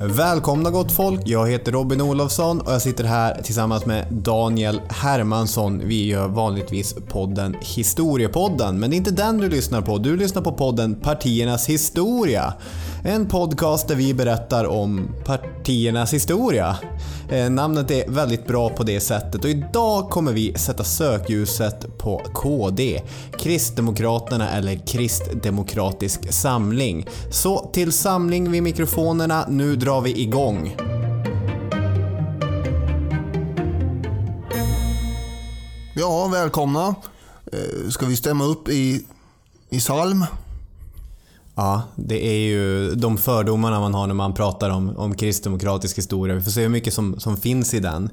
Välkomna gott folk, jag heter Robin Olofsson och jag sitter här tillsammans med Daniel Hermansson. Vi gör vanligtvis podden Historiepodden, men det är inte den du lyssnar på. Du lyssnar på podden Partiernas historia. En podcast där vi berättar om partiernas historia. Eh, namnet är väldigt bra på det sättet och idag kommer vi sätta sökljuset på KD, Kristdemokraterna eller Kristdemokratisk samling. Så till samling vid mikrofonerna, nu drar vi igång. Ja, välkomna. Eh, ska vi stämma upp i, i psalm? Ja, det är ju de fördomarna man har när man pratar om, om kristdemokratisk historia. Vi får se hur mycket som, som finns i den.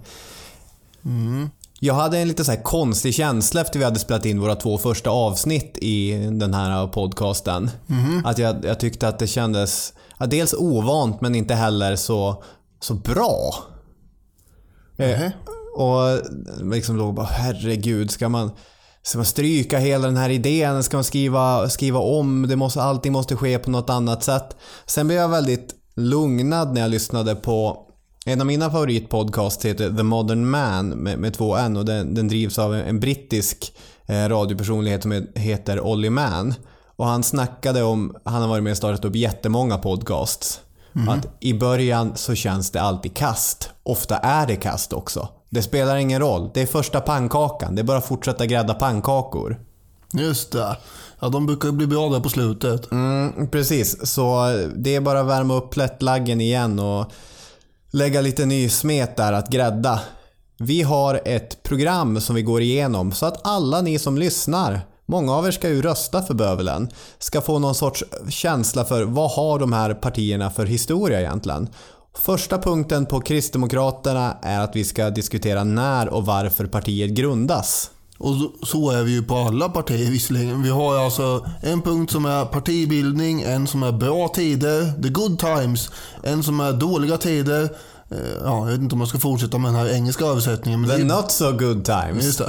Jag hade en lite så här konstig känsla efter vi hade spelat in våra två första avsnitt i den här podcasten. Att jag, jag tyckte att det kändes ja, dels ovant men inte heller så, så bra. Eh, och liksom låg bara herregud, ska man, ska man stryka hela den här idén? Ska man skriva, skriva om? Det måste, allting måste ske på något annat sätt. Sen blev jag väldigt lugnad när jag lyssnade på en av mina favoritpodcasts heter The Modern Man med, med två N och den, den drivs av en, en brittisk eh, radiopersonlighet som heter Olly Mann. Och han snackade om, han har varit med och startat upp jättemånga podcasts. Att i början så känns det alltid kast. Ofta är det kast också. Det spelar ingen roll. Det är första pannkakan. Det är bara att fortsätta grädda pannkakor. Just det. Ja, de brukar bli bra där på slutet. Mm, precis, så det är bara att värma upp plättlaggen igen och lägga lite ny smet där att grädda. Vi har ett program som vi går igenom så att alla ni som lyssnar, många av er ska ju rösta för bövelen, ska få någon sorts känsla för vad har de här partierna för historia egentligen. Första punkten på Kristdemokraterna är att vi ska diskutera när och varför partiet grundas. Och så- är vi ju på alla partier visserligen. Vi har alltså en punkt som är partibildning, en som är bra tider, the good times, en som är dåliga tider. Eh, Ja, jag vet inte om jag ska fortsätta med den här engelska översättningen. Men The det är not so good times. Just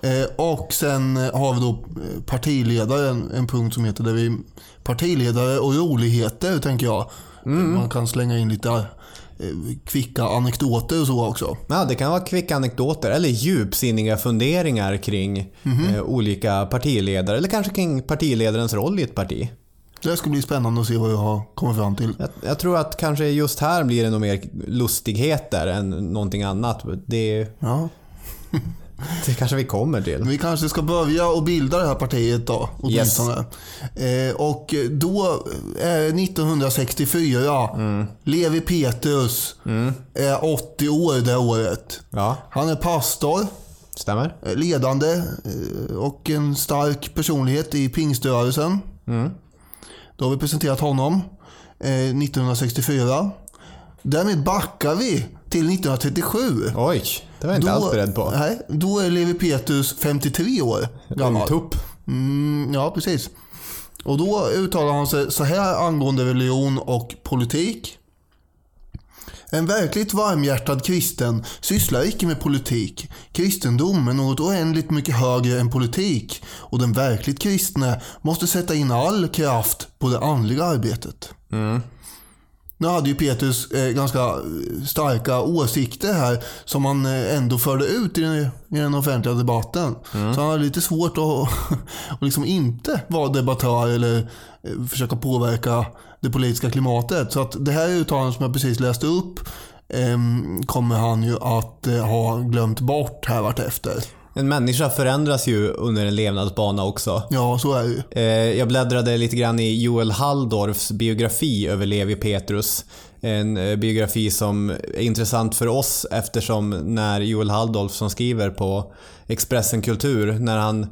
det. Eh, Och sen eh, har vi då eh, partiledare, en, en punkt som heter där vi partiledare och roligheter tänker jag. Man kan slänga in lite eh, kvicka anekdoter och så också. Ja, det kan vara kvicka anekdoter eller djupsinniga funderingar kring eh, olika partiledare eller kanske kring partiledarens roll i ett parti. Det ska bli spännande att se vad jag har kommit fram till. Jag, jag tror att kanske just här blir det nog mer lustigheter än någonting annat. Det, Ja. Det kanske vi kommer till. Vi kanske ska börja och bilda det här partiet då, åtminstone. Eh, och då det 1964. Levi Petrus är 80 år det året. Ja, Han är pastor. stämmer. Eh, ledande eh, och en stark personlighet i pingströrelsen. Då har vi presenterat honom eh, 1964. Därmed backar vi till 1937. Oj, det var jag inte alls beredd på. Nej, då är Levi Petrus 53 år gammal. Ungtupp. Mm, ja, precis. Och då uttalar han sig så här angående religion och politik. En verkligt varmhjärtad kristen sysslar icke med politik. Kristendom är något oändligt mycket högre än politik och den verkligt kristne måste sätta in all kraft på det andliga arbetet. Nu hade ju Petrus eh, ganska eh, starka åsikter här som han eh, ändå förde ut i den, i den offentliga debatten. Så han hade lite svårt att, att liksom inte vara debattör eller eh, försöka påverka det politiska klimatet. Så att det här uttalandet som jag precis läste upp eh, kommer han ju att eh, ha glömt bort här vartefter. En människa förändras ju under en levnadsbana också. Ja, så är det ju. Eh, Jag bläddrade lite grann i Joel Halldorfs biografi över Levi Petrus. En eh, biografi som är intressant för oss eftersom när Joel Halldorf som skriver på Expressen Kultur, när han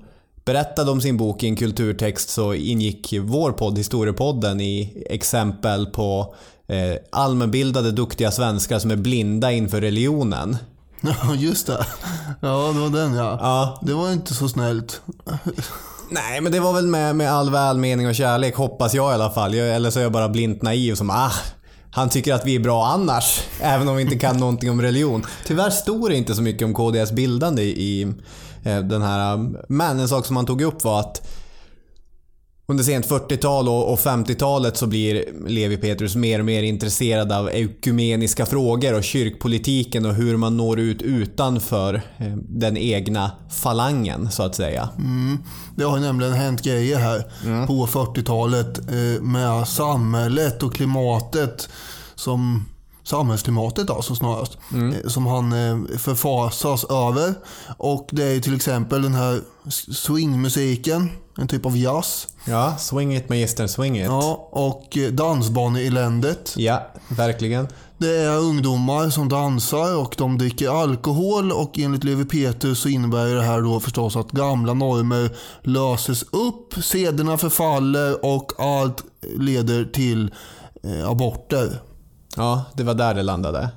berättade om sin bok i en kulturtext så ingick vår podd, Historiepodden, i exempel på eh, allmänbildade duktiga svenskar som är blinda inför religionen. Ja, just det. Ja, det var den ja. Ja, Det var inte så snällt. Nej, men det var väl med, med all välmening och kärlek, hoppas jag i alla fall. Jag, eller så är jag bara blint naiv som ah, han tycker att vi är bra annars, även om vi inte kan någonting om religion. Tyvärr stod det inte så mycket om KDS bildande i eh, den här... Men en sak som han tog upp var att Under sent 40-tal och 50-talet så blir Levi Petrus mer och mer intresserad av ekumeniska frågor och kyrkpolitiken och hur man når ut utanför eh, den egna falangen så att säga. Mm. Det har nämligen hänt grejer här mm. på 40-talet eh, med samhället och klimatet som samhällsklimatet alltså snarast. Mm. Eh, som han förfasas över. Och det är till exempel den här swingmusiken en typ av jazz. Ja, Swing It Magister Swing It. Ja, och eh, dansbaneeländet. Ja, verkligen. Det är ungdomar som dansar och de dricker alkohol och enligt Levi Petrus så innebär det här då förstås att gamla normer löses upp, sederna förfaller och allt leder till eh, aborter. Ja, det var där det landade.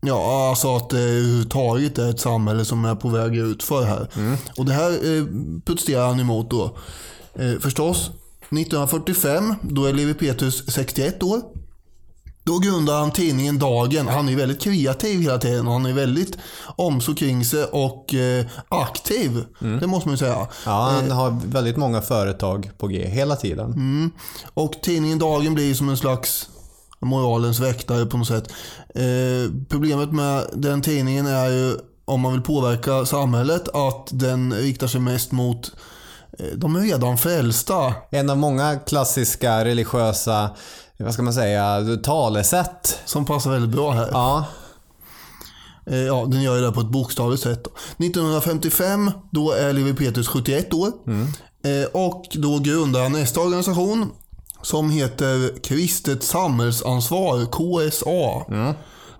Ja, alltså att det överhuvudtaget är ett samhälle som är på väg ut för här. Mm. Och det här eh, protesterar han emot då. Eh, förstås, 1945, då är Levi Petrus 61 år. Då grundar han tidningen Dagen. Han är väldigt kreativ hela tiden. Han är väldigt omsorg kring sig och eh, aktiv. Mm. Det måste man ju säga. Ja, han eh, har väldigt många företag på G hela tiden. Mm. Och tidningen Dagen blir som en slags moralens väktare på något sätt. Eh, problemet med den tidningen är ju om man vill påverka samhället att den riktar sig mest mot eh, de är redan frälsta. En av många klassiska religiösa, vad ska man säga, talesätt. Som passar väldigt bra här. Ja. Eh, ja, den gör det på ett bokstavligt sätt. 1955, då är Levi Petrus 71 år. Mm. Eh, och då grundar han nästa organisation som heter Kristet samhällsansvar, KSA. Mm.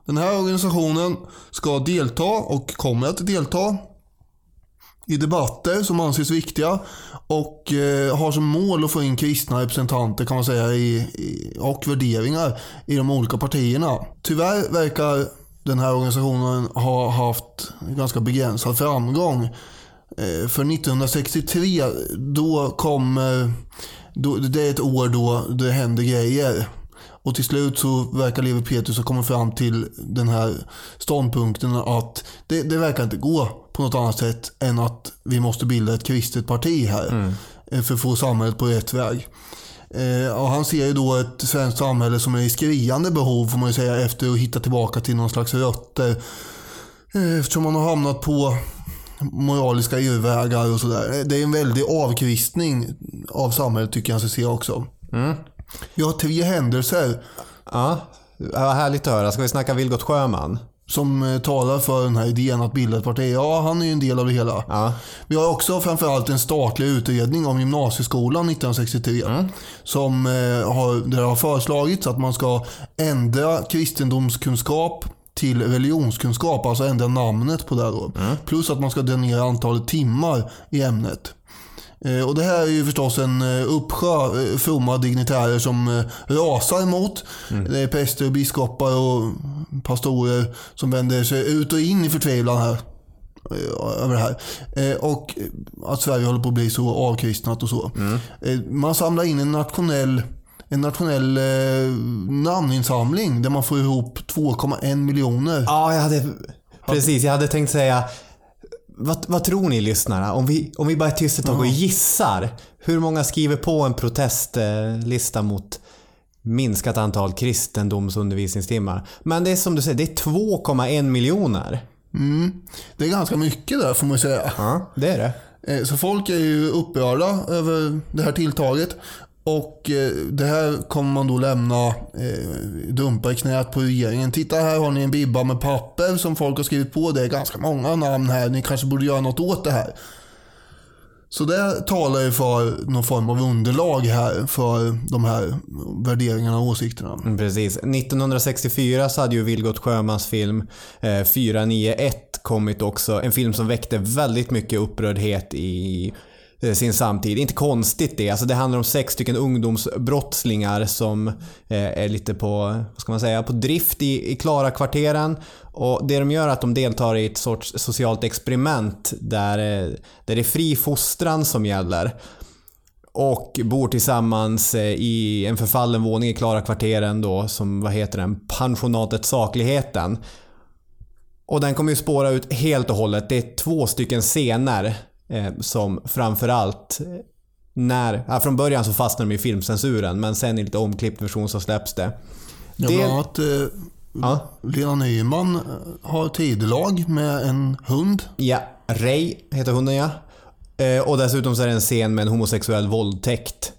Den här organisationen ska delta och kommer att delta i debatter som anses viktiga och eh, har som mål att få in kristna representanter kan man säga i, i, och värderingar i de olika partierna. Tyvärr verkar den här organisationen ha haft ganska begränsad framgång. Eh, för 1963 då kommer då, det är ett år då det händer grejer. Och till slut så verkar Levi Petrus ha kommit fram till den här ståndpunkten att det, det, verkar inte gå på något annat sätt än att vi måste bilda ett kristet parti här. Mm. För att få samhället på rätt väg. Eh, och han ser ju då ett svenskt samhälle som är i skriande behov får man ju säga efter att hitta tillbaka till någon slags rötter. Eh, eftersom man har hamnat på moraliska irrvägar och sådär. Det är en väldig avkristning av samhället tycker jag sig se också. Mm. Vi har tre händelser. Ja, vad härligt att höra. Ska vi snacka Vilgot Sjöman? Som eh, talar för den här idén att bilda ett parti. Ja, han är ju en del av det hela. Ja. Vi har också framförallt en statlig utredning om gymnasieskolan 1963. Mm. Som eh, har, där har föreslagits att man ska ändra kristendomskunskap till religionskunskap, alltså ändra namnet på det då. Mm. Plus att man ska dra ner antalet timmar i ämnet. Eh, och det här är ju förstås en eh, uppsjö eh, fromma dignitärer som rasar emot. Mm. Det är präster och biskopar och pastorer som vänder sig ut och in i förtvivlan här. Över det här. Och att Sverige håller på att bli så avkristnat och så. Mm. Man samlar in en nationell en nationell eh, namninsamling där man får ihop 2,1 miljoner. Ja, jag hade... Precis, jag hade tänkt säga vad, vad, tror ni lyssnarna? Om vi, om vi bara är tysta ett tag och gissar. Hur många skriver på en protestlista mot minskat antal kristendomsundervisningstimmar? Men det är som du säger, det är 2,1 miljoner. Mm. Det är ganska mycket där får man säga. Ja, det är det. Eh, så folk är ju upprörda över det här tilltaget. Och eh, det här kommer man då lämna, eh, dumpa i knät på regeringen. Titta här har ni en bibba med papper som folk har skrivit på. Det är ganska många namn här. Ni kanske borde göra något åt det här. Så det talar ju för någon form av underlag här för de här värderingarna och åsikterna. Mm, precis. 1964 så hade ju Vilgot Sjömans film eh, 491 kommit också. En film som väckte väldigt mycket upprördhet i Eh, sin samtid. Inte konstigt det. Alltså det handlar om sex stycken ungdomsbrottslingar som eh, är lite på, vad ska man säga, på drift i, i Klara-kvarteren. Och det de gör är att de deltar i ett sorts socialt experiment där, eh, där det är fri fostran som gäller. Och bor tillsammans i en förfallen våning i Klara-kvarteren då som, vad heter den, pensionatet Sakligheten. Och den kommer ju spåra ut helt och hållet. Det är två stycken scener eh, som framförallt när, ja, från början så fastnar de i filmcensuren men sen i lite omklippt version så släpps det. Ja, Det- bland annat eh, Ja. Lena Nyman eh, har tidelag med en hund. Ja, Ray heter hunden ja. Eh, och dessutom så är det en scen med en homosexuell våldtäkt.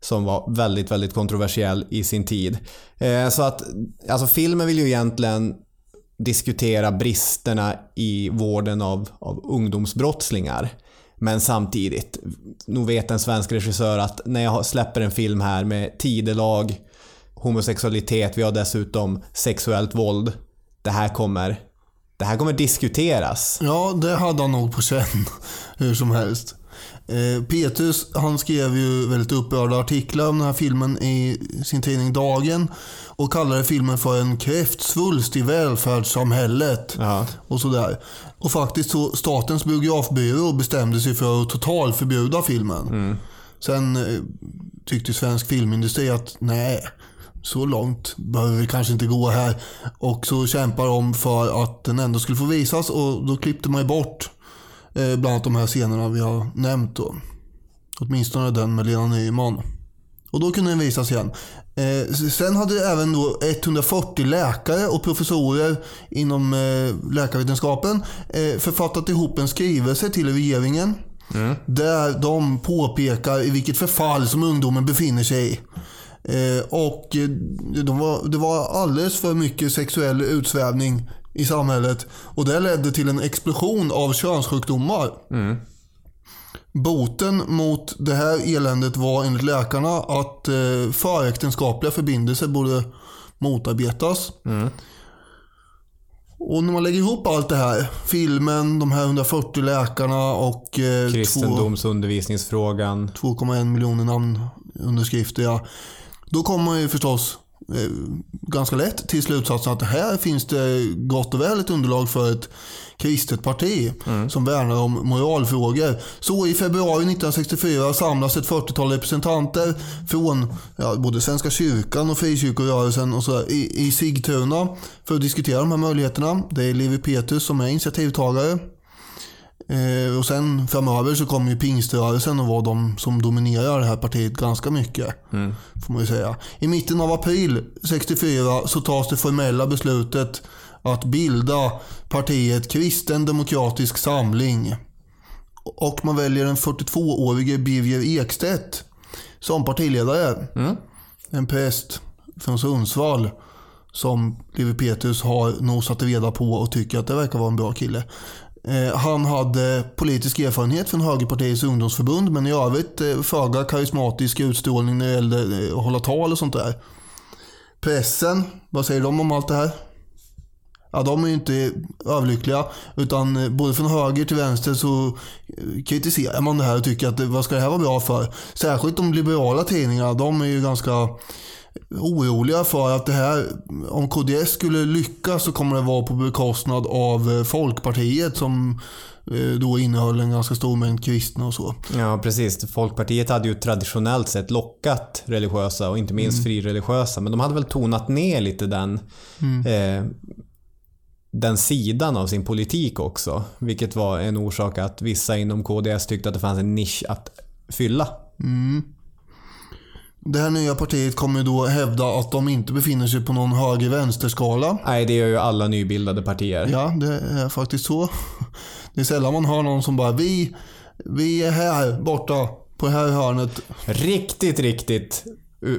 Som var väldigt, väldigt kontroversiell i sin tid. Eh, så att, alltså filmen vill ju egentligen diskutera bristerna i vården av, av ungdomsbrottslingar. Men samtidigt, nog vet en svensk regissör att när jag släpper en film här med tidelag, homosexualitet, vi har dessutom sexuellt våld. Det här kommer, det här kommer diskuteras. Ja, det hade han nog på känn. Hur som helst. Eh, Petrus han skrev ju väldigt upprörda artiklar om den här filmen i sin tidning Dagen och kallade filmen för en kräftsvulst i välfärdssamhället. Ja. Och sådär. Och faktiskt så Statens biografbyrå bestämde sig för att totalförbjuda filmen. Sen eh, tyckte svensk filmindustri att nej, så långt behöver vi kanske inte gå här. Och så kämpar de för att den ändå skulle få visas och då klippte man ju bort eh, bland annat de här scenerna vi har nämnt då. Åtminstone den med Lena Nyman. Och då kunde den visas igen. Eh, sen hade även då 140 läkare och professorer inom eh, läkarvetenskapen eh, författat ihop en skrivelse till regeringen. Där de påpekar i vilket förfall som ungdomen befinner sig i. Eh, och de var, det var alldeles för mycket sexuell utsvävning i samhället. Och det ledde till en explosion av könssjukdomar. Boten mot det här eländet var enligt läkarna att eh, föräktenskapliga förbindelser borde motarbetas. Och när man lägger ihop allt det här, filmen, de här 140 läkarna och eh, Kristendomsundervisningsfrågan. 2,1 miljoner namnunderskrifter. Ja. Då kommer man ju förstås ganska lätt till slutsatsen att här finns det gott och väl ett underlag för ett kristet parti som värnar om moralfrågor. Så i februari 1964 samlas ett 40-tal representanter från ja, både Svenska kyrkan och frikyrkorörelsen och så där, i, i Sigtuna för att diskutera de här möjligheterna. Det är Levi Petrus som är initiativtagare. Eh, och sen framöver så kommer ju pingströrelsen att vara de som dominerar det här partiet ganska mycket. Får man säga. I mitten av april 64 så tas det formella beslutet att bilda partiet Kristen Demokratisk Samling. Och man väljer den 42-årige Birger Ekstedt som partiledare. En präst från Sundsvall som Levi Petrus har nosat reda på och tycker att det verkar vara en bra kille. Eh, han hade politisk erfarenhet från Högerpartiets ungdomsförbund men i övrigt eh, föga karismatisk utstrålning när det gällde eh, att hålla tal och sånt där. Pressen, vad säger de om allt det här? Ja, de är ju inte överlyckliga. Utan både från höger till vänster så kritiserar man det här och tycker att vad ska det här vara bra för? Särskilt de liberala tidningarna, de är ju ganska oroliga för att det här, om KDS skulle lyckas så kommer det vara på bekostnad av eh, Folkpartiet som eh, då innehöll en ganska stor mängd kristna och så. Ja, precis. Folkpartiet hade ju traditionellt sett lockat religiösa och inte minst frireligiösa. Men de hade väl tonat ner lite den, eh, den sidan av sin politik också. Vilket var en orsak att vissa inom KDS tyckte att det fanns en nisch att fylla. Det här nya partiet kommer ju då hävda att de inte befinner sig på någon höger-vänster-skala. Nej, det gör ju alla nybildade partier. Ja, det är faktiskt så. Det är sällan man hör någon som bara vi, vi är här borta på det här hörnet. Riktigt, riktigt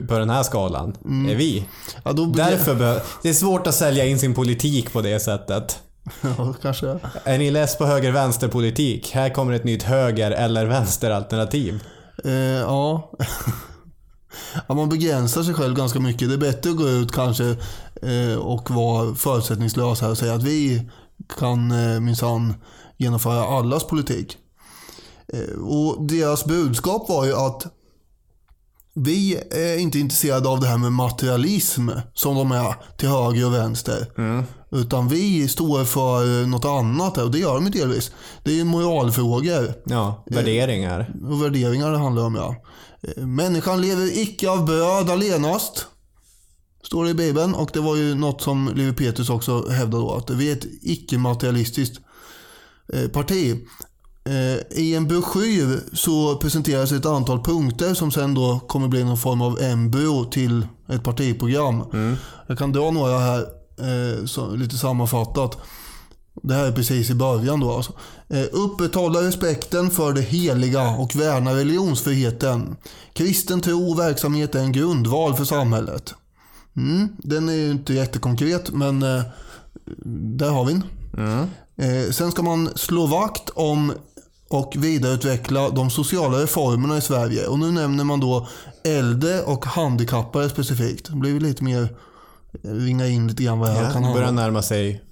på den här skalan är vi. Ja, Därför bör, det är svårt att sälja in sin politik på det sättet. Ja, kanske. Är ni less på höger-vänster-politik? Här kommer ett nytt höger eller vänster-alternativ. Eh, ja ja. Man begränsar sig själv ganska mycket. Det är bättre att gå ut kanske eh, och vara förutsättningslös här och säga att vi kan eh, minsann genomföra allas politik. Eh, och deras budskap var ju att vi är inte intresserade av det här med materialism som de är till höger och vänster. Mm. Utan vi står för något annat här, och det gör de ju delvis. Det är ju moralfrågor Ja, värderingar. och värderingar det handlar om. Ja. Eh, Människan lever icke av bröd allenast. Står det i Bibeln. Och det var ju något som Levi Petrus också hävdade då. Att vi är ett icke-materialistiskt eh, parti. Eh, I en broschyr så presenteras ett antal punkter som sen då kommer bli någon form av embryo till ett partiprogram. Jag kan dra några här, eh, så, lite sammanfattat. Det här är precis i början då alltså. Eh, upprätthålla respekten för det heliga och värna religionsfriheten. Kristen tro och verksamhet är en grundval för samhället. Mm, den är ju inte jättekonkret men eh, där har vi den. Eh, sen ska man slå vakt om och vidareutveckla de sociala reformerna i Sverige. Och nu nämner man då äldre och handikappade specifikt. Det blir lite mer, ringa in lite grann vad här Ja, kan handla börjar närma sig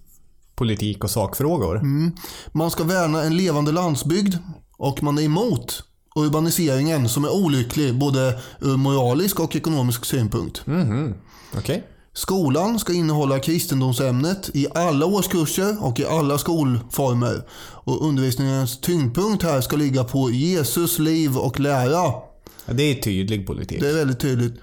politik och sakfrågor. Mm. Man ska värna en levande landsbygd och man är emot urbaniseringen som är olycklig både ur moralisk och ekonomisk synpunkt. Mhm. Okej. Skolan ska innehålla kristendomsämnet i alla årskurser och i alla skolformer. Och undervisningens tyngdpunkt här ska ligga på Jesus liv och lära. Ja, det är tydlig politik. Det är väldigt tydligt.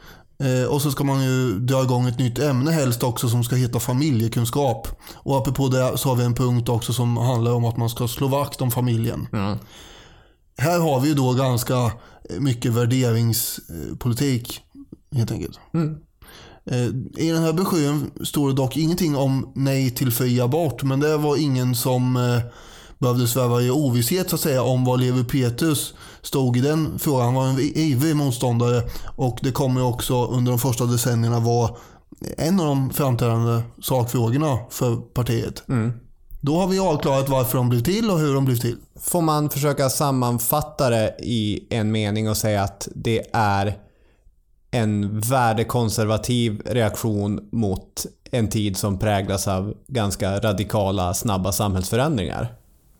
Eh, och så ska man ju dra igång ett nytt ämne helst också som ska heta familjekunskap. Och apropå det så har vi en punkt också som handlar om att man ska slå vakt om familjen. Ja. Här har vi ju då ganska mycket värderingspolitik helt enkelt. Eh, I den här broschyren står det dock ingenting om nej till fri abort men det var ingen som eh, behövde sväva i ovisshet så att säga om vad Levi Petrus stod i den frågan. Han var en ivrig motståndare och det kommer också under de första decennierna vara en av de framträdande sakfrågorna för partiet. Då har vi avklarat varför de blev till och hur de blev till. Får man försöka sammanfatta det i en mening och säga att det är en värdekonservativ reaktion mot en tid som präglas av ganska radikala, snabba samhällsförändringar.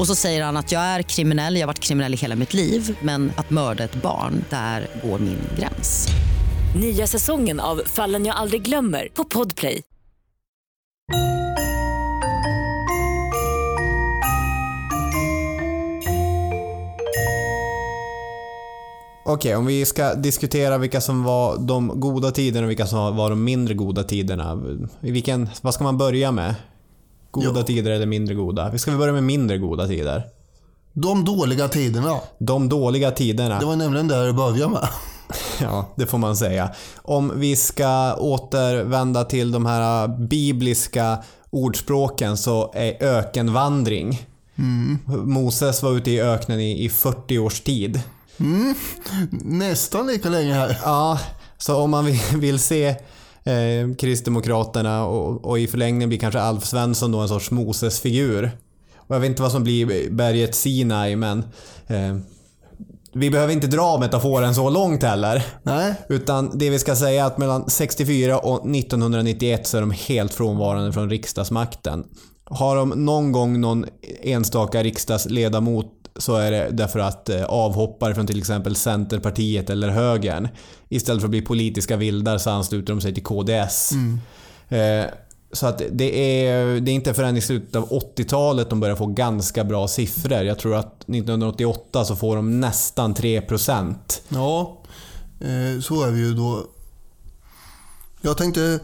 Och så säger han att jag är kriminell, jag har varit kriminell i hela mitt liv men att mörda ett barn, där går min gräns. Nya säsongen av Fallen jag aldrig glömmer på Podplay. Okej, om vi ska diskutera vilka som var de goda tiderna och vilka som var de mindre goda tiderna. Vilken, vad ska man börja med? Goda Ja. tider eller mindre goda? Vi ska vi börja med mindre goda tider. De dåliga tiderna. De dåliga tiderna. Det var nämligen där det började med. Ja, det får man säga. Om vi ska återvända till de här bibliska ordspråken så är ökenvandring. Moses var ute i öknen i, i 40 års tid. Nästan lika länge här. Ja, så om man vill se eh, Kristdemokraterna och, och i förlängningen blir kanske Alf Svensson då en sorts Moses-figur. Och jag vet inte vad som blir berget Sinai men eh, vi behöver inte dra metaforen så långt heller. Nej, Utan det vi ska säga är att mellan 64 och 1991 så är de helt frånvarande från riksdagsmakten. Har de någon gång någon enstaka riksdagsledamot så är det därför att eh, avhoppare från till exempel Centerpartiet eller högern istället för att bli politiska vildar så ansluter de sig till KDS. Eh, så att det är, det är inte förrän i slutet av 80-talet de börjar få ganska bra siffror. Jag tror att 1988 så får de nästan 3%. ja. Eh, så är vi ju då. Jag tänkte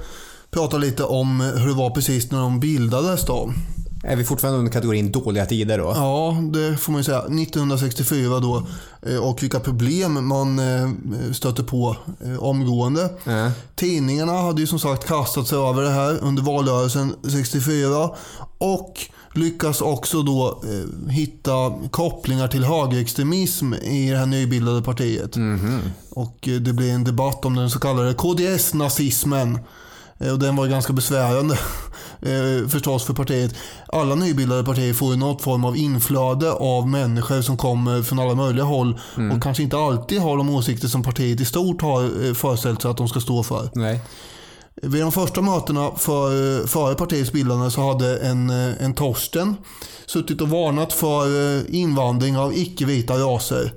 prata lite om hur det var precis när de bildades då. Är vi fortfarande under kategorin dåliga tider då? Ja, det får man ju säga. 1964 då. eh, Och vilka problem man eh, stötte på eh, omgående. Ja. Tidningarna hade ju som sagt kastat sig över det här under valrörelsen 64. Och lyckas också då hitta kopplingar till högerextremism i det här nybildade partiet. Och eh, det blev en debatt om den så kallade KDS-nazismen. Eh, Och den var ganska besvärande eh, förstås för partiet. Alla nybildade partier får ju något form av inflöde av människor som kommer från alla möjliga håll och kanske inte alltid har de åsikter som partiet i stort har eh, föreställt sig att de ska stå för. Nej. Vid de första mötena för, före partiets bildande så hade en, en Torsten suttit och varnat för invandring av icke-vita raser.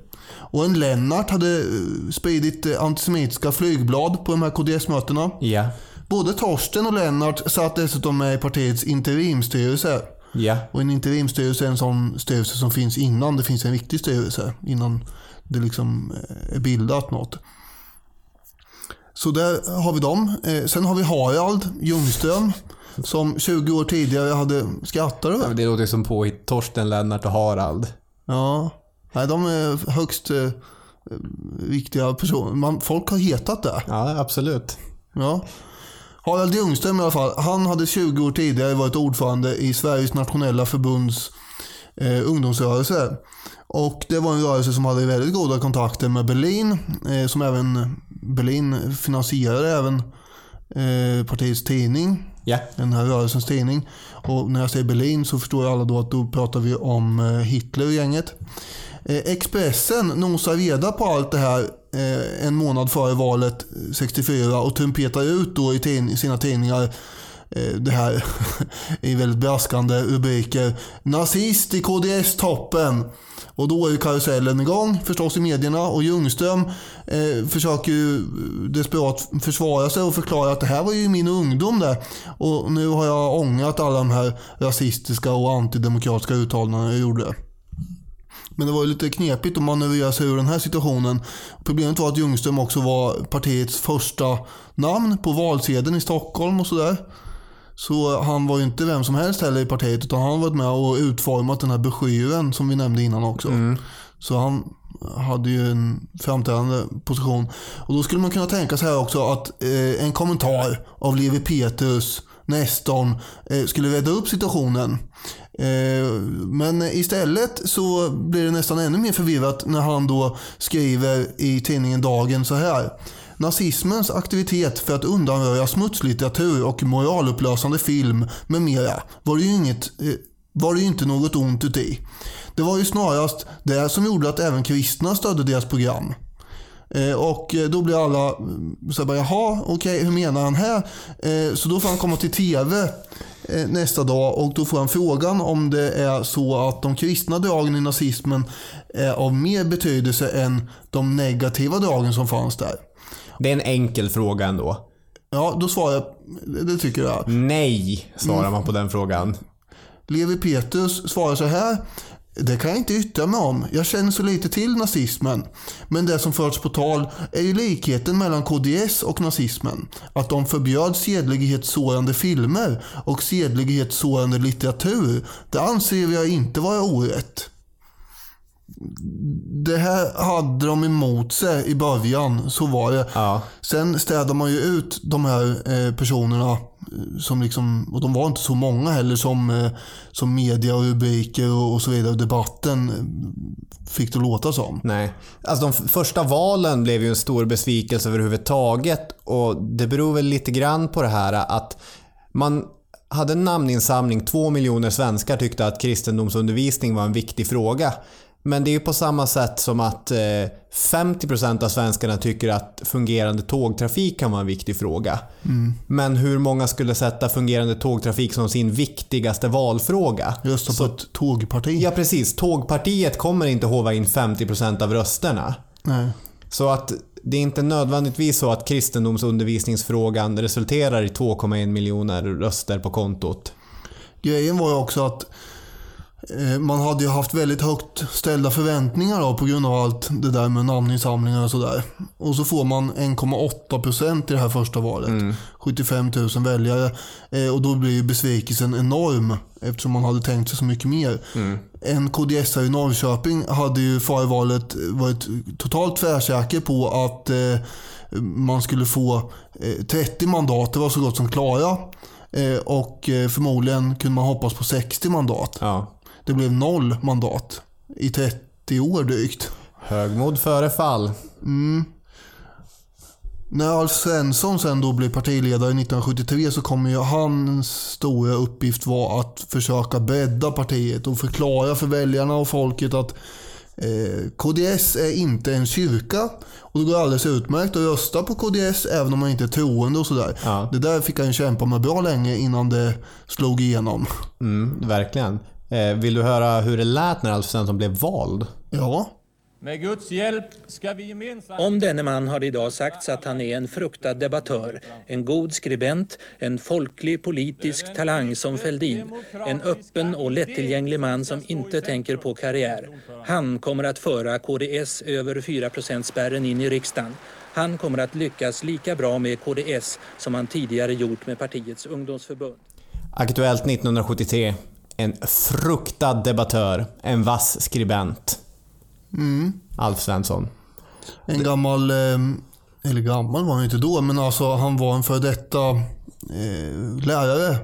Och en Lennart hade spridit antisemitiska flygblad på de här KDS-mötena. Ja. Både Torsten och Lennart satt dessutom med i partiets interimstyrelse. Ja. Och en interimstyrelse är en sån styrelse som finns innan det finns en riktig styrelse. Innan det liksom eh, är bildat något. Så där har vi dem. Eh, Sen har vi Harald Ljungström. Som 20 år tidigare hade skrattat du? Det låter som påhitt. Torsten, Lennart och Harald. Ja. Nej, de är högst eh, viktiga personer. Man, folk har hetat det. Ja, absolut. Ja. Harald Ljungström i alla fall. Han hade 20 år tidigare varit ordförande i Sveriges nationella förbunds eh, ungdomsrörelse. Och det var en rörelse som hade väldigt goda kontakter med Berlin. Eh, som även Berlin finansierade även eh, partiets tidning. Ja. Den här rörelsens tidning. Och när jag säger Berlin så förstår alla då att då pratar vi om eh, Hitler och gänget. Eh, Expressen nosar reda på allt det här eh, en månad före valet eh, 64 och trumpetar ut då i tin- sina tidningar eh, det här i väldigt braskande rubriker. Nazist i KDS-toppen. Och då är ju karusellen igång förstås i medierna och Ljungström eh, försöker ju desperat försvara sig och förklara att det här var ju min ungdom där. Och nu har jag ångrat alla de här rasistiska och antidemokratiska uttalandena jag gjorde. Men det var ju lite knepigt att manövrera sig ur den här situationen. Problemet var att Ljungström också var partiets första namn på valsedeln i Stockholm och sådär. Så han var ju inte vem som helst heller i partiet utan han har varit med och utformat den här broschyren som vi nämnde innan också. Så han hade ju en framträdande position. Och då skulle man kunna tänka sig här också att eh, en kommentar av Levi Petrus, Nestorn, eh, skulle rädda upp situationen. Eh, men istället så blir det nästan ännu mer förvirrat när han då skriver i tidningen Dagen så här. Nazismens aktivitet för att undanröja smutslitteratur och moralupplösande film med mera var det ju, inget, eh, var det ju inte något ont uti. Det var ju snarast det som gjorde att även kristna stödde deras program. Eh, Och då blir alla eh, så här, bara, jaha, okej, hur menar han här? Eh, Så då får han komma till TV nästa dag och då får han frågan om det är så att de kristna dragen i nazismen är av mer betydelse än de negativa dragen som fanns där. Det är en enkel fråga ändå. Ja, då svarar jag, det tycker jag. Nej, svarar man på den frågan. Levi Petrus svarar så här. Det kan jag inte yttra mig om. Jag känner så lite till nazismen. Men det som förts på tal är ju likheten mellan KDS och nazismen. Att de förbjöd sedlighetssårande filmer och sedlighetssårande litteratur. Det anser jag inte vara orätt. Det här hade de emot sig i början, så var det. Ja. Sen städade man ju ut de här eh, personerna som liksom, och de var inte så många heller som, eh, som media och rubriker och, och så vidare, debatten eh, fick det låta som. Nej. Alltså de första valen blev ju en stor besvikelse överhuvudtaget och det beror väl lite grann på det här att man hade en namninsamling, två miljoner svenskar tyckte att kristendomsundervisning var en viktig fråga. Men det är ju på samma sätt som att eh, 50% av svenskarna tycker att fungerande tågtrafik kan vara en viktig fråga. Men hur många skulle sätta fungerande tågtrafik som sin viktigaste valfråga? Rösta på ett tågparti. Ja precis, tågpartiet kommer inte hova in 50% av rösterna. Nej. Så att det är inte nödvändigtvis så att kristendomsundervisningsfrågan resulterar i 2,1 miljoner röster på kontot. Grejen var ju också att eh, man hade ju haft väldigt högt ställda förväntningar då, på grund av allt det där med namninsamlingar och sådär. Och så får man 1,8% i det här första valet. 75 000 väljare. Eh, och då blir ju besvikelsen enorm eftersom man hade tänkt sig så mycket mer. En kds i Norrköping hade ju före valet varit totalt tvärsäker på att eh, man skulle få eh, 30 mandat. Det var så gott som klara. Eh, och eh, förmodligen kunde man hoppas på 60 mandat. Ja. Det blev noll mandat i 30 år drygt. Högmod före fall. När Alf Svensson sen då blev partiledare 1973 så kommer ju hans stora uppgift vara att försöka bredda partiet och förklara för väljarna och folket att eh, KDS är inte en kyrka och det går alldeles utmärkt att rösta på KDS även om man inte är troende och sådär. Ja. Det där fick han kämpa med bra länge innan det slog igenom. Mm, verkligen. Eh, vill du höra hur det lät när Alf Svensson blev vald? Ja, Med Guds hjälp ska vi gemensamt... Om denne man har idag sagts att han är en fruktad debattör, en god skribent, en folklig politisk talang som Fälldin, en öppen och lättillgänglig man som inte tänker på karriär. Han kommer att föra KDS över 4 spärren in i riksdagen. Han kommer att lyckas lika bra med KDS som han tidigare gjort med partiets ungdomsförbund. Aktuellt 1973. En fruktad debattör. En vass skribent. Alf Svensson. En gammal, eh, eller gammal var han inte då, men alltså han var en före detta eh, lärare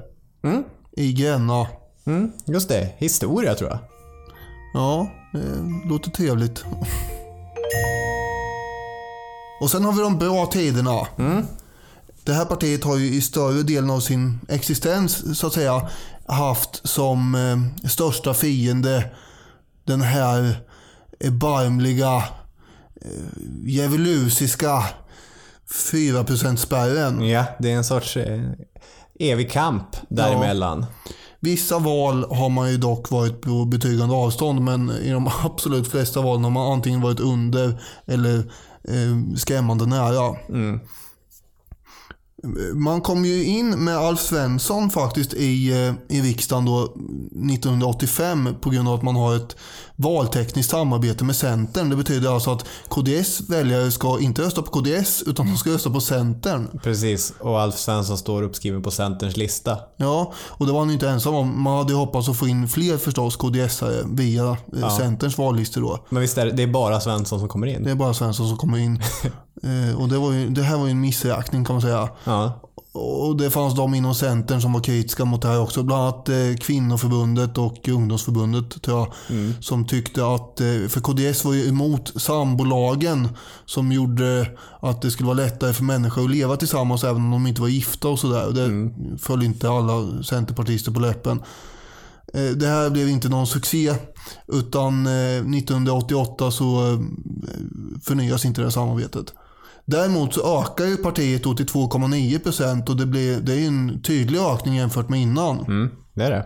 i Gränna. Mm, just det. Historia tror jag. Ja, det låter trevligt. Och sen har vi de bra tiderna. Det här partiet har ju i större delen av sin existens så att säga haft som eh, största fiende den här erbarmliga, eh, djävulusiska 4%-spärren. Ja, det är en sorts eh, evig kamp däremellan. Vissa val har man ju dock varit på betryggande avstånd men i de absolut flesta valen har man antingen varit under eller eh, skrämmande nära. Man kom ju in med Alf Svensson faktiskt i, eh, i riksdagen då 1985 på grund av att man har ett valtekniskt samarbete med Centern. Det betyder alltså att KDS väljare ska inte rösta på KDS utan de ska rösta på Centern. Precis. Och Alf Svensson står uppskriven på Centerns lista. Ja, och det var han inte ensam om. Man hade hoppats att få in fler förstås KDS-are via eh, Centerns vallistor då. Men visst är det, det är bara Svensson som kommer in? Det är bara Svensson som kommer in. eh, och det, var ju, det här var ju en missräkning kan man säga. Ja. Och det fanns de inom Centern som var kritiska mot det här också. Bland annat eh, Kvinnoförbundet och Ungdomsförbundet tror jag. Som tyckte att, eh, för KDS var ju emot sambolagen som gjorde att det skulle vara lättare för människor att leva tillsammans även om de inte var gifta och sådär. Det föll inte alla centerpartister på läppen. Det här blev inte någon succé. Utan eh, 1988 så förnyas inte det här samarbetet. Däremot så ökar ju partiet då till 2,9% och det, blir, det är en tydlig ökning jämfört med innan. Mm, det är det.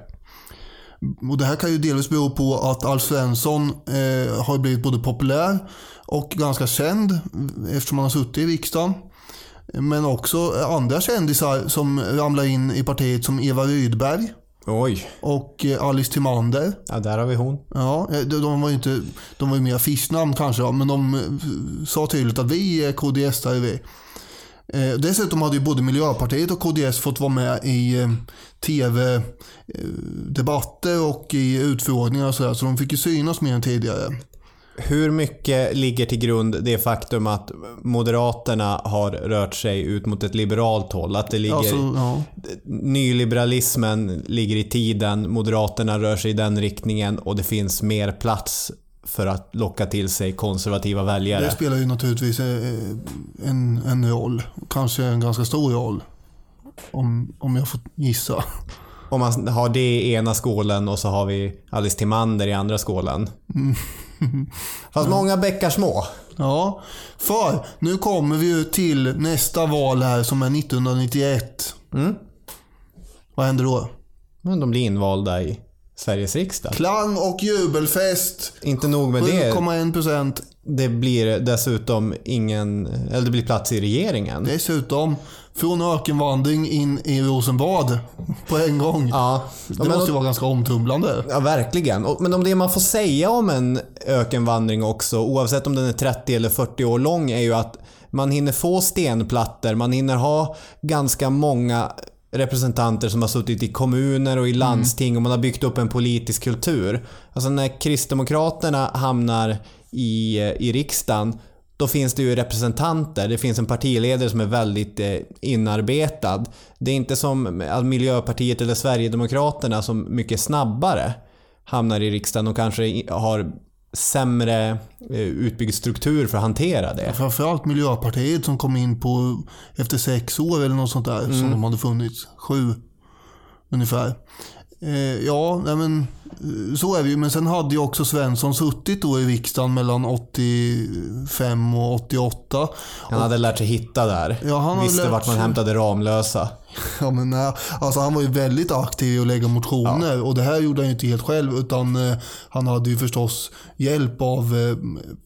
Och det här kan ju delvis bero på att Alf Svensson eh, har blivit både populär och ganska känd eftersom han har suttit i riksdagen. Men också andra kändisar som ramlar in i partiet som Eva Rydberg Oj. och eh, Alice Timander. Ja, där har vi hon. Ja, eh, de, var ju inte, de var ju mer affischnamn kanske, men de eh, sa tydligt att vi är kds är vi. Eh, dessutom hade ju både Miljöpartiet och KDS fått vara med i eh, tv-debatter och i utfrågningar och sådär, så de fick ju synas mer än tidigare. Hur mycket ligger till grund det faktum att Moderaterna har rört sig ut mot ett liberalt håll? Att det ligger... Alltså, ja. Nyliberalismen ligger i tiden, Moderaterna rör sig i den riktningen och det finns mer plats för att locka till sig konservativa väljare. Det spelar ju naturligtvis eh, en, en roll, kanske en ganska stor roll. Om, om jag får gissa. Om man har det i ena skålen och så har vi Alice Timander i andra skålen. Fast många bäckar små. Ja, för nu kommer vi ju till nästa val här som är 1991. Vad händer då? Men de blir invalda i Sveriges riksdag. Klang och jubelfest. Inte nog med det. 7,1 procent. Det blir dessutom ingen... Eller det blir plats i regeringen. Dessutom från ökenvandring in i Rosenbad på en gång. Ja, Det men- måste ju vara ganska omtumlande. Ja, verkligen. Men om det man får säga om en ökenvandring också, oavsett om den är 30 eller 40 år lång, är ju att man hinner få stenplattor, man hinner ha ganska många representanter som har suttit i kommuner och i landsting och man har byggt upp en politisk kultur. Alltså när Kristdemokraterna hamnar i, i riksdagen då finns det ju representanter. Det finns en partiledare som är väldigt eh, inarbetad. Det är inte som att Miljöpartiet eller Sverigedemokraterna som mycket snabbare hamnar i riksdagen och kanske har sämre eh, utbyggd struktur för att hantera det. Framförallt Miljöpartiet som kom in på efter sex år eller något sånt där som de hade funnits. Sju ungefär. Eh, ja, nej men Så är det ju, men sen hade ju också Svensson suttit då i riksdagen mellan 85 och 88. Han hade lärt sig hitta där. Ja, han Visste vart man hämtade Ramlösa. Ja, men, nej, alltså han var ju väldigt aktiv i att lägga motioner och det här gjorde han ju inte helt själv utan eh, han hade ju förstås hjälp av eh,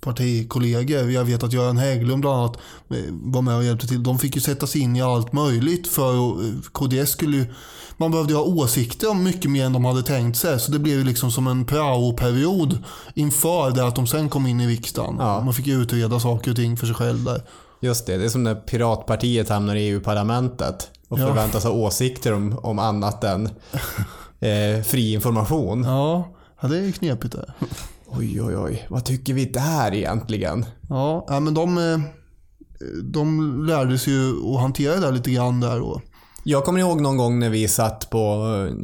partikollegor. Jag vet att Göran Hägglund bland annat eh, var med och hjälpte till. De fick ju sätta sig in i allt möjligt för eh, KDS skulle ju man behövde ju ha åsikter om mycket mer än de hade tänkt sig. Så det blev ju liksom som en prao-period inför det att de sen kom in i riksdagen. Ja. Man fick ju utreda saker och ting för sig själv där. Just det, det är som när Piratpartiet hamnar i EU-parlamentet och Ja. förväntas ha åsikter om, om annat än eh, fri information. Ja, ja det är knepigt det. Oj, oj, oj. Vad tycker vi där egentligen? Ja, ja, men de, eh, de lärde sig ju att hantera det där lite grann där. Och, Jag kommer ihåg någon gång när vi satt på,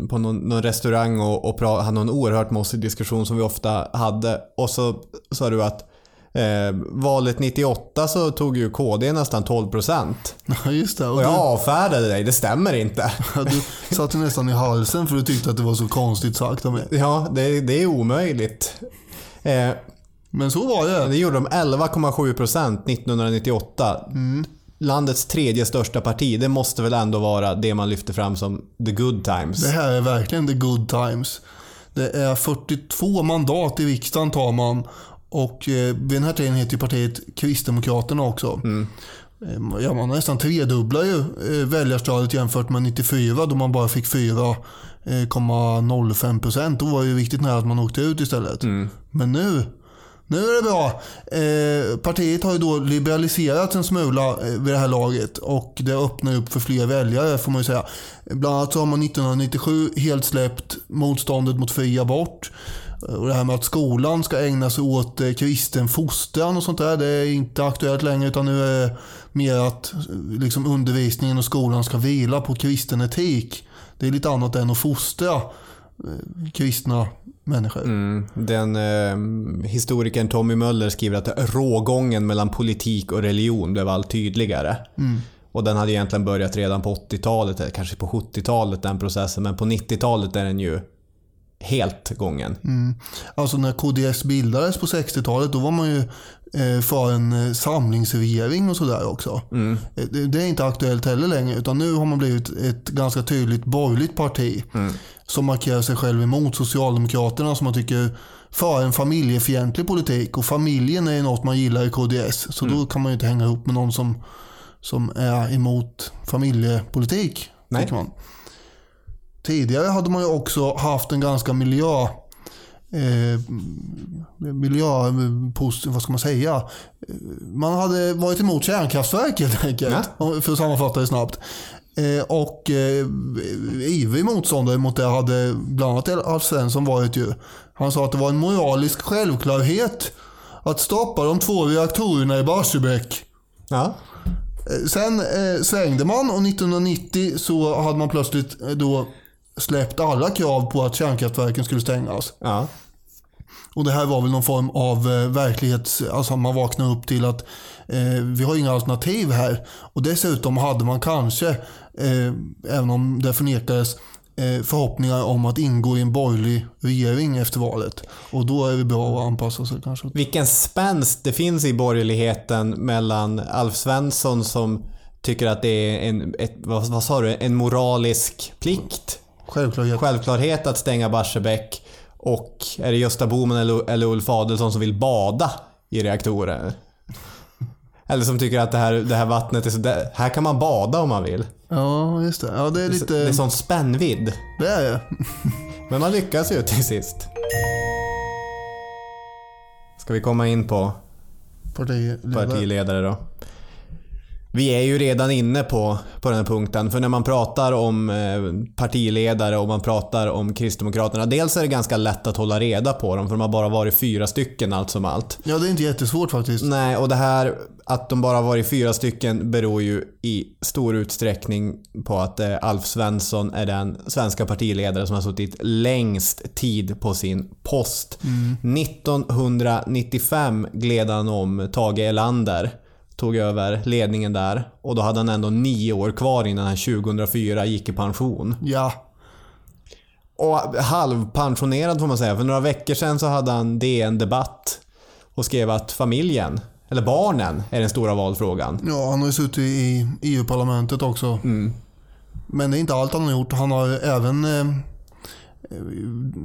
på någon, någon restaurang och, och pra, hade någon oerhört mossig diskussion som vi ofta hade. Och så sa du att eh, valet 98 så tog ju KD nästan 12%. ja, just det. Och Och jag du, avfärdade dig, det stämmer inte. ja, du satt ju nästan i halsen för du tyckte att det var så konstigt sagt av mig. Ja, det, det är omöjligt. Eh, Men så var det. det gjorde de 11,7% 1998. Landets tredje största parti, det måste väl ändå vara det man lyfter fram som the good times. Det här är verkligen the good times. Det är 42 mandat i riksdagen tar man och eh, vid den här tiden heter ju partiet Kristdemokraterna också. Eh, Ja, man nästan tredubblar ju eh, väljarstödet jämfört med 94 då man bara fick 4,05 procent. Då var det ju riktigt nära att man åkte ut istället. Men nu, nu är det bra. Eh, partiet har ju då liberaliserats en smula eh, vid det här laget och det öppnar upp för fler väljare får man ju säga. Bland annat så har man 1997 helt släppt motståndet mot fri abort. Eh, och det här med att skolan ska ägna sig åt eh, kristen fostran och sånt där, det är inte aktuellt längre utan nu är det mer att eh, liksom, undervisningen och skolan ska vila på kristen etik. Det är lite annat än att fostra eh, kristna människor. Mm. Den eh, historikern Tommy Möller skriver att rågången mellan politik och religion blev allt tydligare. Och den hade egentligen börjat redan på 80-talet, eller kanske på 70-talet den processen, men på 90-talet är den ju helt gången. Alltså när KDS bildades på 60-talet då var man ju eh, för en eh, samlingsregering och sådär också. Eh, Det, är inte aktuellt heller längre utan nu har man blivit ett ganska tydligt borgerligt parti. Som markerar sig själv emot Socialdemokraterna som man tycker för en familjefientlig politik. Och familjen är något man gillar i KDS. Så då kan man ju inte hänga ihop med någon som, som är emot familjepolitik. Nej. Man. Tidigare hade man ju också haft en ganska miljö eh, miljö, vad ska man säga? Man hade varit emot kärnkraftverk helt enkelt. För att sammanfatta det snabbt. Eh, och eh, ivrig motståndare mot det hade bland annat Alf Svensson varit ju. Han sa att det var en moralisk självklarhet att stoppa de två reaktorerna i Barsebäck. Ja. Eh, Sen eh, svängde man och 1990 så hade man plötsligt eh, då släppt alla krav på att kärnkraftverken skulle stängas. ja. Och det här var väl någon form av eh, verklighets... Alltså man vaknade upp till att eh, vi har inga alternativ här. Och dessutom hade man kanske, eh, även om det förnekades, eh, förhoppningar om att ingå i en borgerlig regering efter valet. Och då är det bra att anpassa sig kanske. Vilken spänst det finns i borgerligheten mellan Alf Svensson som tycker att det är en, ett, vad, vad sa du, en moralisk plikt. Självklarhet. Självklarhet att stänga Barsebäck. Och är det Gösta Bohman eller, eller Ulf Adelsohn som vill bada i reaktorer? Eller som tycker att det här, det här vattnet är så... Det, här kan man bada om man vill. Ja, just det. Ja, det är Det lite... är sån spännvidd. Det är det. Men man lyckas ju till sist. Ska vi komma in på Partiledare. partiledare då. Vi är ju redan inne på, på den här punkten. För när man pratar om eh, partiledare och man pratar om Kristdemokraterna. Dels är det ganska lätt att hålla reda på dem för de har bara varit fyra stycken allt som allt. Ja, det är inte jättesvårt faktiskt. Nej, och det här att de bara varit fyra stycken beror ju i stor utsträckning på att eh, Alf Svensson är den svenska partiledare som har suttit längst tid på sin post. 1995 gled han om Tage Erlander. Tog över ledningen där och då hade han ändå nio år kvar innan han 2004 gick i pension. Ja. och halvpensionerad får man säga. För några veckor sedan så hade han DN Debatt och skrev att familjen, eller barnen, är den stora valfrågan. Ja, han har ju suttit i EU-parlamentet också. Men det är inte allt han har gjort. Han har även... eh,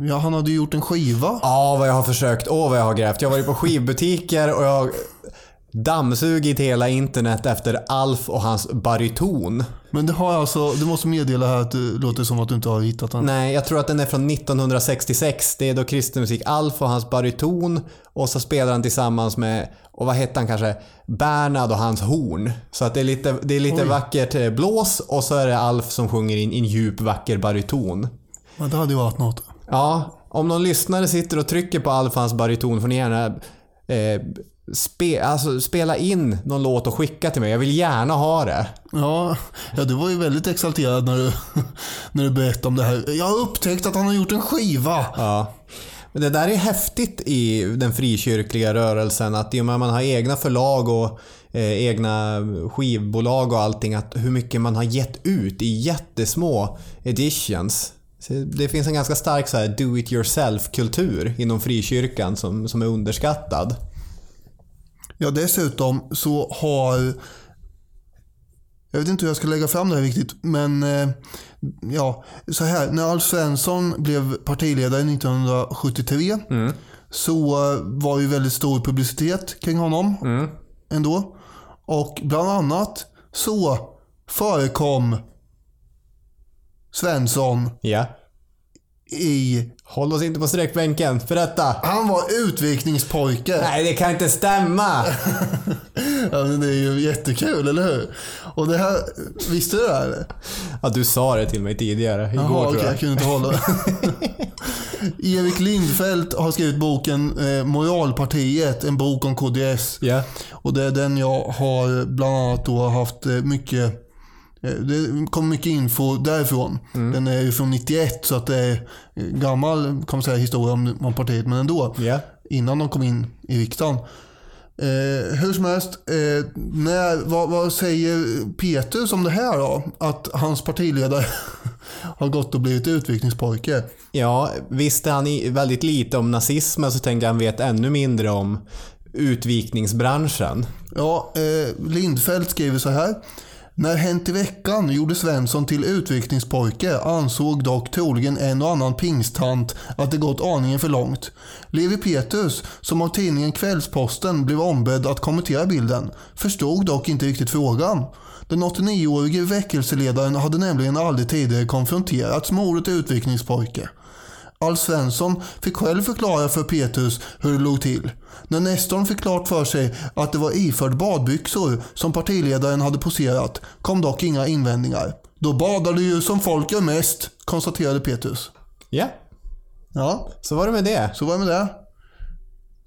Ja, han hade ju gjort en skiva. Ja, vad jag har försökt. Åh, vad jag har grävt. Jag har varit på skivbutiker och jag dammsugit hela internet efter Alf och hans baryton. Men det har alltså, du måste meddela här att det låter som att du inte har hittat den. Nej, jag tror att den är från 1966. Det är då kristen musik. Alf och hans baryton och så spelar han tillsammans med, och vad hette han kanske? Bernhard och hans horn. Så att det är lite, det är lite Oj. vackert eh, blås och så är det Alf som sjunger in i en djup vacker baryton. Men det hade ju varit något. Ja, om någon lyssnare sitter och trycker på Alf och hans baryton får ni gärna eh, spe, alltså, spela in någon låt och skicka till mig. Jag vill gärna ha det. Ja, ja du var ju väldigt exalterad när du, när du berättade om det här. Jag har upptäckt att han har gjort en skiva. Ja. Men det där är häftigt i den frikyrkliga rörelsen att i och med att man har egna förlag och eh, egna skivbolag och allting att hur mycket man har gett ut i jättesmå editions. Det finns en ganska stark så här do it yourself kultur inom frikyrkan som, som är underskattad. Ja, dessutom så har... Jag vet inte hur jag ska lägga fram det här riktigt, men eh, ja, så här. När Alf Svensson blev partiledare 1973 så eh, var ju väldigt stor publicitet kring honom ändå. Och bland annat så förekom Svensson Ja. I... Håll oss inte på sträckbänken. Berätta. Han var utvikningspojke. Nej, det kan inte stämma. Ja, men det är ju jättekul, eller hur? Och det här, visste du det här? Ja, du sa det till mig tidigare. Igår Jaha, tror jag. jag kunde inte hålla. Erik Lindfelt har skrivit boken eh, Moralpartiet, en bok om KDS. Ja. Och det är den jag har bland annat då haft eh, mycket det kom mycket info därifrån. Den är ju från 91 så att det är eh, gammal kan man säga, historia om, om partiet men ändå. Ja. Innan de kom in i riksdagen. Eh, hur som helst, eh, när, vad, vad säger Petrus om det här då? Att hans partiledare har gått och blivit utvikningspojke. Ja, visste han väldigt lite om nazismen så tänkte jag han vet ännu mindre om utvikningsbranschen. Ja, eh, Lindfelt skriver så här. När Hänt i veckan gjorde Svensson till utvikningspojke ansåg dock troligen en och annan pingstant att det gått aningen för långt. Levi Petrus, som av tidningen Kvällsposten blev ombedd att kommentera bilden, förstod dock inte riktigt frågan. Den 89-årige väckelseledaren hade nämligen aldrig tidigare konfronterats med ordet utvikningspojke. Alf Svensson fick själv förklara för Petrus hur det låg till. När Nestorn fick klart för sig att det var iförd badbyxor som partiledaren hade poserat kom dock inga invändningar. Då badar du ju som folk gör mest, konstaterade Petrus. Ja, Ja, så var det med det. så var det med det.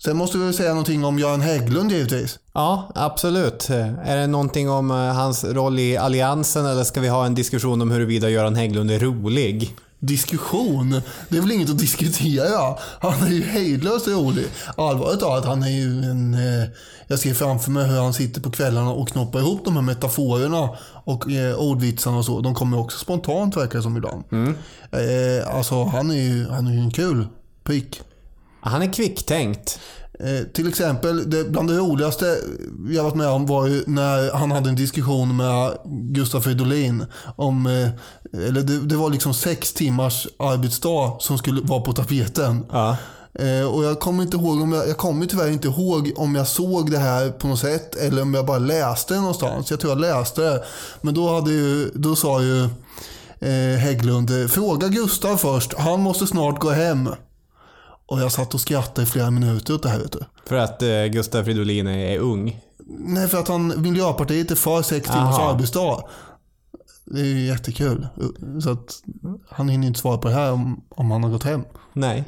Sen måste vi väl säga någonting om Göran Hägglund givetvis. Ja, absolut. Är det någonting om eh, hans roll i Alliansen eller ska vi ha en diskussion om huruvida Göran Hägglund är rolig? Diskussion? Det är väl inget att diskutera? Han är ju hejdlöst rolig. Allvarligt talat, han är ju en... Eh, jag ser framför mig hur han sitter på kvällarna och knoppar ihop de här metaforerna och eh, ordvitsarna och så. De kommer också spontant verkar det som ibland. Eh, alltså han är ju han är ju en kul prick. Han är kvicktänkt. Eh, till exempel, det, bland det roligaste jag varit med om var ju när han hade en diskussion med Gustaf Fridolin om, eh, eller det, det var liksom sex timmars arbetsdag som skulle vara på tapeten. Ja. Eh, och jag kommer inte ihåg om jag, jag kommer tyvärr inte ihåg om jag såg det här på något sätt eller om jag bara läste det någonstans. Jag tror jag läste det. Men då, hade ju, då sa ju eh, Hägglund, eh, fråga Gustav först, han måste snart gå hem. Och jag satt och skrattade i flera minuter åt det här vet du. För att eh, Gustaf Fridolin är, ung. Nej, för att han, Miljöpartiet är för sex timmars arbetsdag. Det är ju jättekul. Så att han hinner inte svara på det här om, om han har gått hem. Nej.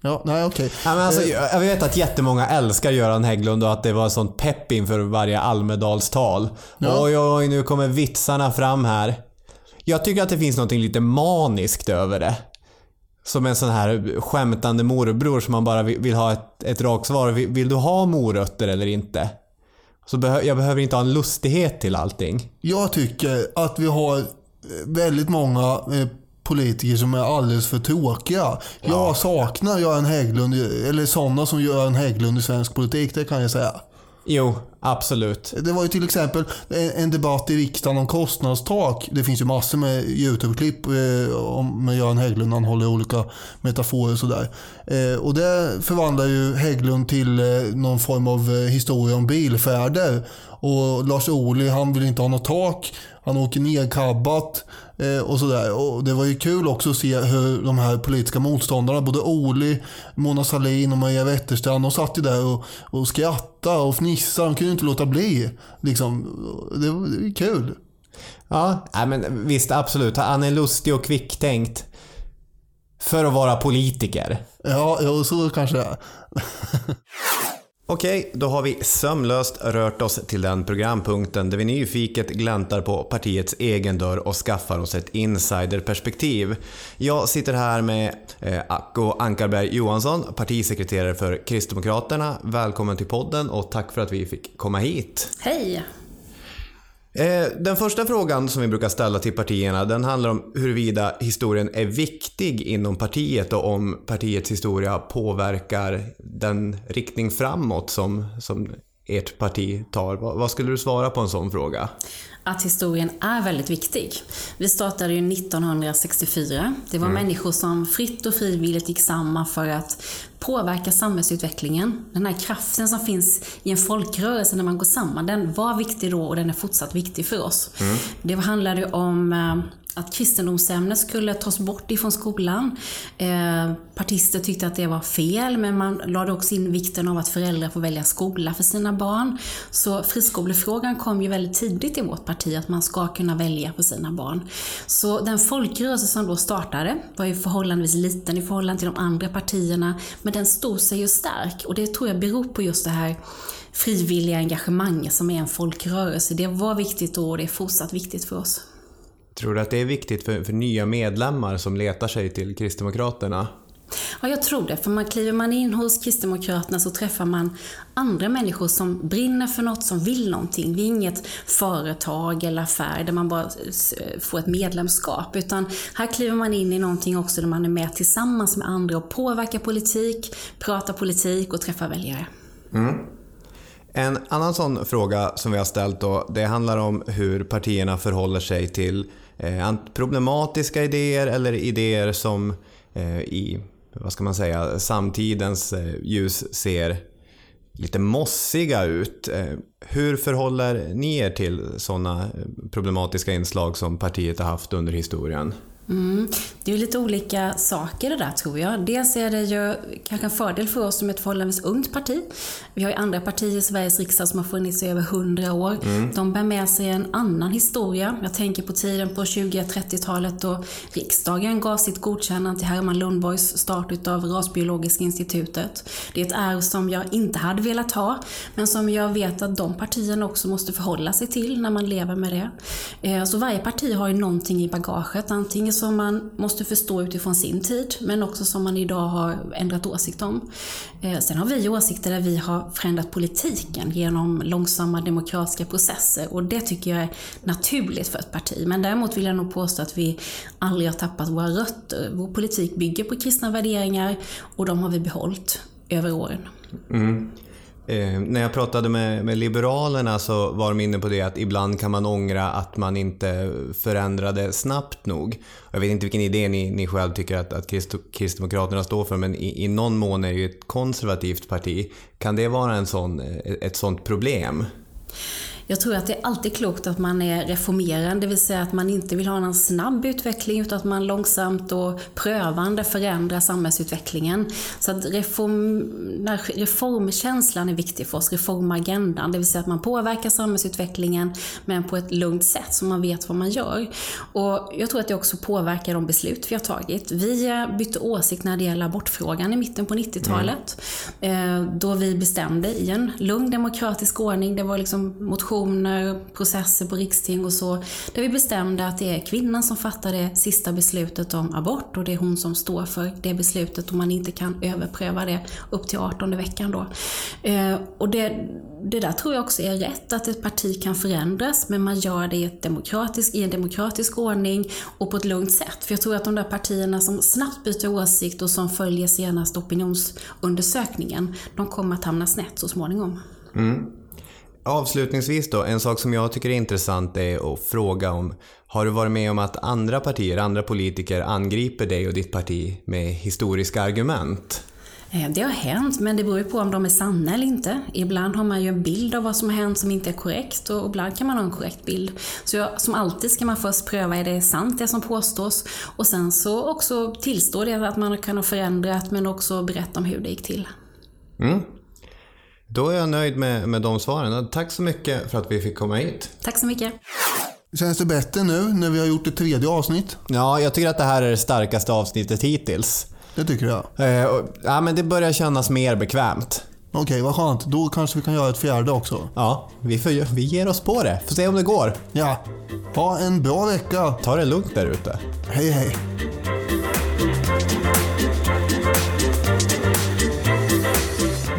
Ja, nej okej. Ja, men alltså, jag jag vet att jättemånga älskar Göran Hägglund och att det var sånt pepp inför varje Almedalstal. Ja. Oj, oj, nu kommer vitsarna fram här. Jag tycker att det finns något lite maniskt över det. Som en sån här skämtande morbror som man bara vill, vill ha ett, ett rakt svar. Vill, vill du ha morötter eller inte? Så jag behöver inte ha en lustighet till allting. Jag tycker att vi har eh, väldigt många eh, politiker som är alldeles för tråkiga. Jag saknar Göran Hägglund, eller sådana som Göran Hägglund i svensk politik, det kan jag säga. Jo, absolut. Det var ju till exempel eh, en, debatt i riksdagen om kostnadstak. Det finns ju massor med YouTube-klipp eh, med Göran Hägglund. Han håller olika metaforer och sådär. Eh, och det förvandlar ju Hägglund till någon form av historia om bilfärder. Och Lars Ohly, han vill inte ha något tak. Han åker nedkabbat och sådär. Och det var ju kul också att se hur de här politiska motståndarna, både Ohly, Mona Sahlin och Maria Wetterstrand, de satt ju där och, och skrattade och fnissade. De kunde inte låta bli. Liksom, det var, det var kul. Ja, nej, men visst absolut. Han är lustig och kvicktänkt. För att vara politiker. Ja, ja så kanske det är. Okej, då har vi sömlöst rört oss till den programpunkten där vi nyfiket gläntar på partiets egen dörr och skaffar oss ett insiderperspektiv. Jag sitter här med eh, Acko Ankarberg Johansson, partisekreterare för Kristdemokraterna. Välkommen till podden och tack för att vi fick komma hit. Hej! Eh, Den första frågan som vi brukar ställa till partierna den handlar om huruvida historien är viktig inom partiet och om partiets historia påverkar den riktning framåt som, som ert parti tar. Vad, skulle du svara på en sån fråga? Att historien är väldigt viktig. Vi startade ju 1964. Det var människor som fritt och frivilligt gick samman för att påverka samhällsutvecklingen. Den här kraften som finns i en folkrörelse när man går samman, den var viktig då och den är fortsatt viktig för oss. Det handlade om eh, att kristendomsämnet skulle tas bort ifrån skolan. Eh, partister tyckte att det var fel, men man lade också in vikten av att föräldrar får välja skola för sina barn. Så friskolefrågan kom ju väldigt tidigt i vårt parti, att man ska kunna välja för sina barn. Så den folkrörelse som då startade var ju förhållandevis liten i förhållande till de andra partierna, men den stod sig ju stark. Och det tror jag beror på just det här frivilliga engagemanget som är en folkrörelse. Det var viktigt då och det är fortsatt viktigt för oss. Tror du att det är viktigt för, för nya medlemmar som letar sig till Kristdemokraterna? Ja, jag tror det. För man kliver man in hos Kristdemokraterna så träffar man andra människor som brinner för något, som vill någonting. Vi är inget företag eller affär där man bara får ett medlemskap. Utan här kliver man in i någonting också där man är med tillsammans med andra och påverkar politik, pratar politik och träffar väljare. Mm. En annan sån fråga som vi har ställt då, det handlar om hur partierna förhåller sig till eh, problematiska idéer eller idéer som eh, i, vad ska man säga, samtidens eh, ljus ser lite mossiga ut. Eh, hur förhåller ni er till sådana eh, problematiska inslag som partiet har haft under historien? Mm. Det är ju lite olika saker det där tror jag. Dels är det ju kanske en fördel för oss som ett förhållandevis ungt parti. Vi har ju andra partier i Sveriges riksdag som har funnits i över 100 år. De bär med sig en annan historia. Jag tänker på tiden på 20-30-talet då riksdagen gav sitt godkännande till Herman Lundborgs start utav Rasbiologiska institutet. Det är ett arv som jag inte hade velat ha, men som jag vet att de partierna också måste förhålla sig till när man lever med det. Eh, Så varje parti har ju någonting i bagaget, antingen som man måste förstå utifrån sin tid, men också som man idag har ändrat åsikt om. Eh, sen har vi åsikter där vi har förändrat politiken genom långsamma demokratiska processer och det tycker jag är naturligt för ett parti. Men däremot vill jag nog påstå att vi aldrig har tappat våra rötter. Vår politik bygger på kristna värderingar och de har vi behållit över åren. Mm. Eh, när jag pratade med, med Liberalerna så var de inne på det att ibland kan man ångra att man inte förändrade snabbt nog. Jag vet inte vilken idé ni, ni själv tycker att, att Kristdemokraterna står för men i, i någon mån är det ju ett konservativt parti. Kan det vara en sån, ett sånt problem? Jag tror att det är alltid klokt att man är reformerande, det vill säga att man inte vill ha en snabb utveckling utan att man långsamt och prövande förändrar samhällsutvecklingen. Så att reform, reformkänslan är viktig för oss, reformagendan, det vill säga att man påverkar samhällsutvecklingen men på ett lugnt sätt så man vet vad man gör. Och jag tror att det också påverkar de beslut vi har tagit. Vi eh, bytte åsikt när det gäller abortfrågan i mitten på 90-talet. Eh, Då vi bestämde i en lugn demokratisk ordning, det var liksom motion diskussioner, processer på riksting och så, där vi bestämde att det är kvinnan som fattar det sista beslutet om abort och det är hon som står för det beslutet och man inte kan överpröva det upp till 18 veckan då. Eh, och det, det där tror jag också är rätt, att ett parti kan förändras, men man gör det i, ett demokratisk, i en demokratisk ordning och på ett lugnt sätt. För jag tror att de där partierna som snabbt byter åsikt och som följer senaste opinionsundersökningen, de kommer att hamna snett så småningom. Mm. Avslutningsvis då, en sak som jag tycker är intressant är att fråga om har du varit med om att andra partier, andra politiker angriper dig och ditt parti med historiska argument? Eh, det har hänt, men det beror ju på om de är sanna eller inte. Ibland har man ju en bild av vad som har hänt som inte är korrekt och ibland kan man ha en korrekt bild. Så jag, som alltid ska man först pröva, är det sant det som påstås? Och sen så också tillstå det att man kan ha förändrat, men också berätta om hur det gick till. Mm. Då är jag nöjd med, med de svaren. Tack så mycket för att vi fick komma hit. Tack så mycket. Känns det bättre nu när vi har gjort ett tredje avsnitt? Ja, jag tycker att det här är det starkaste avsnittet hittills. Det tycker jag. Eh, och, ja, men det börjar kännas mer bekvämt. Okej, vad skönt. Då kanske vi kan göra ett fjärde också. Ja, vi, får, vi ger oss på det. Får se om det går. Ja. Ha en bra vecka. Ta det lugnt där ute. Hej, hej.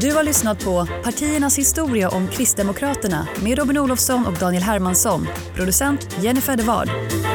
Du har lyssnat på Partiernas historia om Kristdemokraterna med Robin Olofsson och Daniel Hermansson. Producent Jennifer Devard. Ett